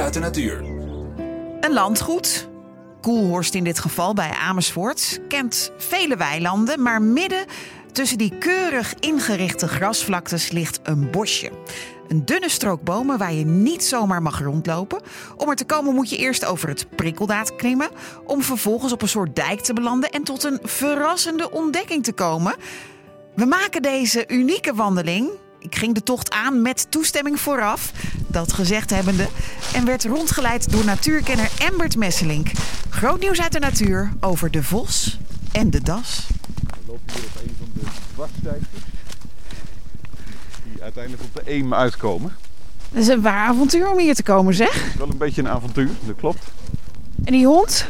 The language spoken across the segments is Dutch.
Uit de natuur. Een landgoed, Koelhorst in dit geval bij Amersfoort, kent vele weilanden, maar midden tussen die keurig ingerichte grasvlaktes ligt een bosje. Een dunne strook bomen waar je niet zomaar mag rondlopen. Om er te komen moet je eerst over het prikkeldaad klimmen, om vervolgens op een soort dijk te belanden en tot een verrassende ontdekking te komen. We maken deze unieke wandeling ik ging de tocht aan met toestemming vooraf, dat gezegd hebbende, en werd rondgeleid door natuurkenner Embert Messelink. Groot nieuws uit de natuur over de vos en de das. We lopen hier op een van de dwarsdijkjes die uiteindelijk op de Eem uitkomen. Het is een waar avontuur om hier te komen, zeg. Wel een beetje een avontuur, dat klopt. En die hond?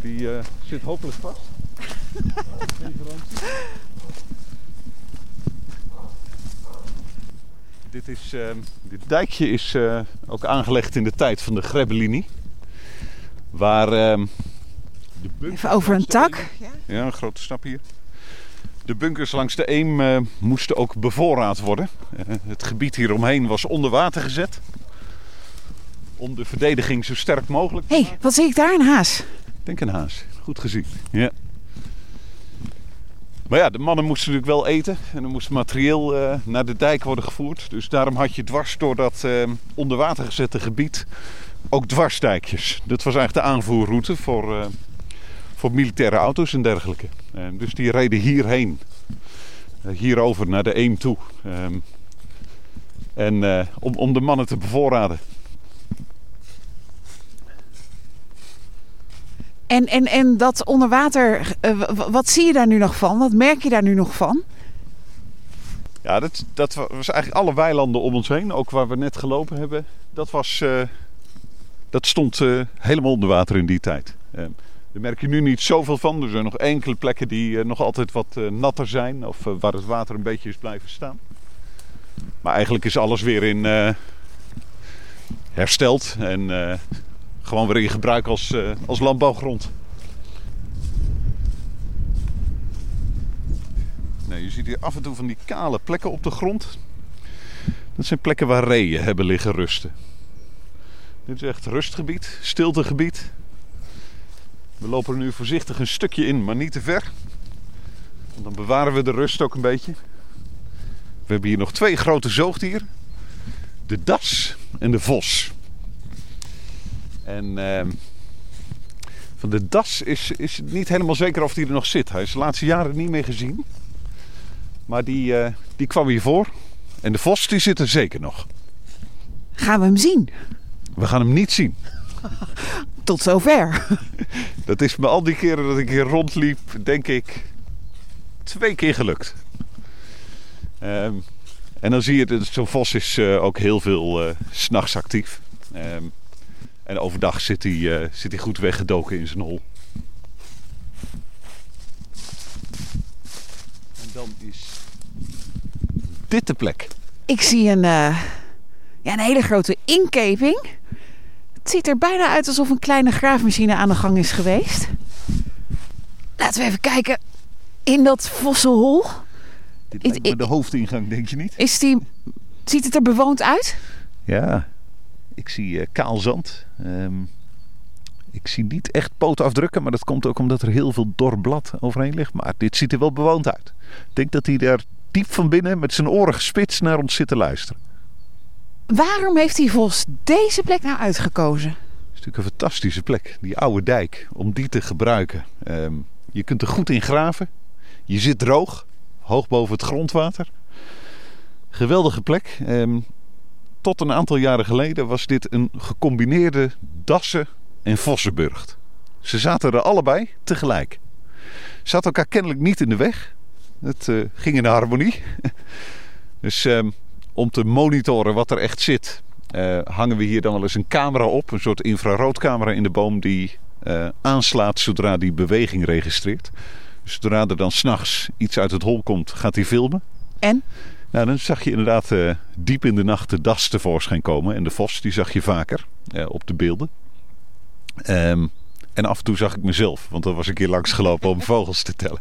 Die uh, zit hopelijk vast. Geen garantie. Dit, is, uh, dit dijkje is uh, ook aangelegd in de tijd van de Grebbelinie. Waar uh, de bunkers Even over een tak. Eem, ja, een grote stap hier. De bunkers langs de Eem moesten ook bevoorraad worden. het gebied hieromheen was onder water gezet. Om de verdediging zo sterk mogelijk te Hé, hey, wat zie ik daar? Een haas? Ik denk een haas. Goed gezien. Ja. Maar ja, de mannen moesten natuurlijk wel eten. En er moest materieel uh, naar de dijk worden gevoerd. Dus daarom had je dwars door dat uh, onder water gezette gebied ook dwarsdijkjes. Dat was eigenlijk de aanvoerroute voor, uh, voor militaire auto's en dergelijke. dus die reden hierheen. hierover naar de Eem toe. Ehm, en om, om de mannen te bevoorraden. En, en, en dat onder water, uh, wat zie je daar nu nog van? Wat merk je daar nu nog van? Ja, dat, dat was eigenlijk alle weilanden om ons heen, ook waar we net gelopen hebben. Dat, was, uh, dat stond uh, helemaal onder water in die tijd. daar merk je nu niet zoveel van. Er zijn nog enkele plekken die nog altijd wat natter zijn. Of waar het water een beetje is blijven staan. Maar eigenlijk is alles weer in hersteld. En gewoon weer in gebruik als, uh, als landbouwgrond. Nou, je ziet hier af en toe van die kale plekken op de grond. Dat zijn plekken waar reeën hebben liggen rusten. Dit is echt rustgebied, stiltegebied. We lopen er nu voorzichtig een stukje in, maar niet te ver. Want dan bewaren we de rust ook een beetje. We hebben hier nog twee grote zoogdieren. De das en de vos. En uh, van de das is, is niet helemaal zeker of hij er nog zit. Hij is de laatste jaren niet meer gezien. Maar die, uh, die kwam hier voor. En de vos die zit er zeker nog. Gaan we hem zien? We gaan hem niet zien. Tot zover. Dat is me al die keren dat ik hier rondliep, denk ik, twee keer gelukt. Um, en dan zie je dat zo'n vos is uh, ook heel veel uh, s'nachts actief. Um, en overdag zit hij, uh, zit hij goed weggedoken in zijn hol. En dan is dit de plek. Ik zie een, uh, ja, een hele grote inkeping. Het ziet er bijna uit alsof een kleine graafmachine aan de gang is geweest. Laten we even kijken in dat vosselhol. Dit lijkt me de hoofdingang, denk je niet? Is die, ziet het er bewoond uit? Ja, ik zie uh, kaal zand. Um, ik zie niet echt pootafdrukken, maar dat komt ook omdat er heel veel dor blad overheen ligt. Maar dit ziet er wel bewoond uit. Ik denk dat hij daar diep van binnen met zijn oren gespitst naar ons zit te luisteren. Waarom heeft die vos deze plek nou uitgekozen? Het is natuurlijk een fantastische plek, die oude dijk, om die te gebruiken. Um, je kunt er goed in graven. Je zit droog, hoog boven het grondwater. Geweldige plek. Um, tot een aantal jaren geleden was dit een gecombineerde Dassen- en Vossenburgt. Ze zaten er allebei tegelijk. Ze zaten elkaar kennelijk niet in de weg. Het uh, ging in harmonie. dus um, om te monitoren wat er echt zit, uh, hangen we hier dan wel eens een camera op. Een soort infraroodcamera in de boom die uh, aanslaat zodra die beweging registreert. Dus zodra er dan s'nachts iets uit het hol komt, gaat hij filmen. En? Nou, dan zag je inderdaad uh, diep in de nacht de das tevoorschijn komen. En de vos, die zag je vaker uh, op de beelden. Um, en af en toe zag ik mezelf, want dan was ik hier langs gelopen om vogels te tellen.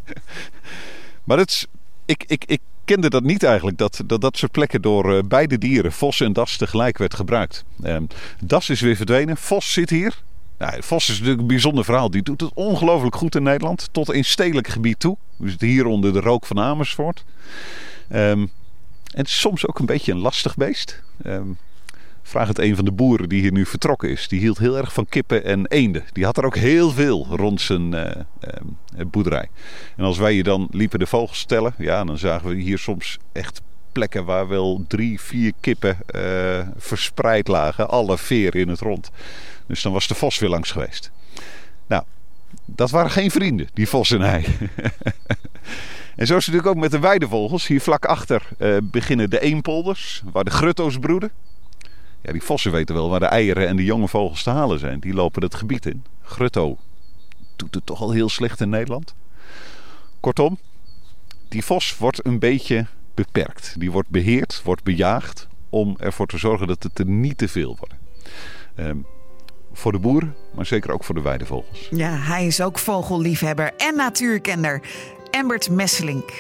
maar is, ik, ik, ik kende dat niet eigenlijk, dat dat, dat soort plekken door beide dieren, vos en das, tegelijk werd gebruikt. Ehm, das is weer verdwenen, vos zit hier. Nou, Vos is natuurlijk een bijzonder verhaal. Die doet het ongelooflijk goed in Nederland. Tot in stedelijk gebied toe. We zitten hier onder de rook van Amersfoort. Um, en soms ook een beetje een lastig beest. Um, vraag het een van de boeren die hier nu vertrokken is. Die hield heel erg van kippen en eenden. Die had er ook heel veel rond zijn uh, uh, boerderij. En als wij hier dan liepen de vogels tellen. Ja, dan zagen we hier soms echt plekken waar wel drie, vier kippen uh, verspreid lagen. Alle veer in het rond. Dus dan was de vos weer langs geweest. Nou, dat waren geen vrienden, die vos en hij. en zo is het natuurlijk ook met de weidevogels. Hier vlak achter uh, beginnen de eenpolders, waar de grutto's broeden. Ja, die vossen weten wel waar de eieren en de jonge vogels te halen zijn. Die lopen het gebied in. Grutto doet het toch al heel slecht in Nederland. Kortom, die vos wordt een beetje beperkt. Die wordt beheerd, wordt bejaagd om ervoor te zorgen dat het er niet te veel worden. Um, voor de boeren, maar zeker ook voor de weidevogels. Ja, hij is ook vogelliefhebber en natuurkender. Embert Messelink.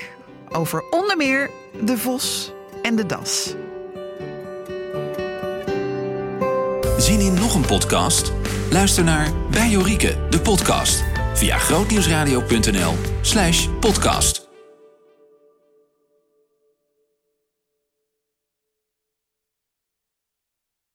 Over onder meer de vos en de das. Zien in nog een podcast? Luister naar Bij Jorike, de podcast. Via grootnieuwsradio.nl slash podcast.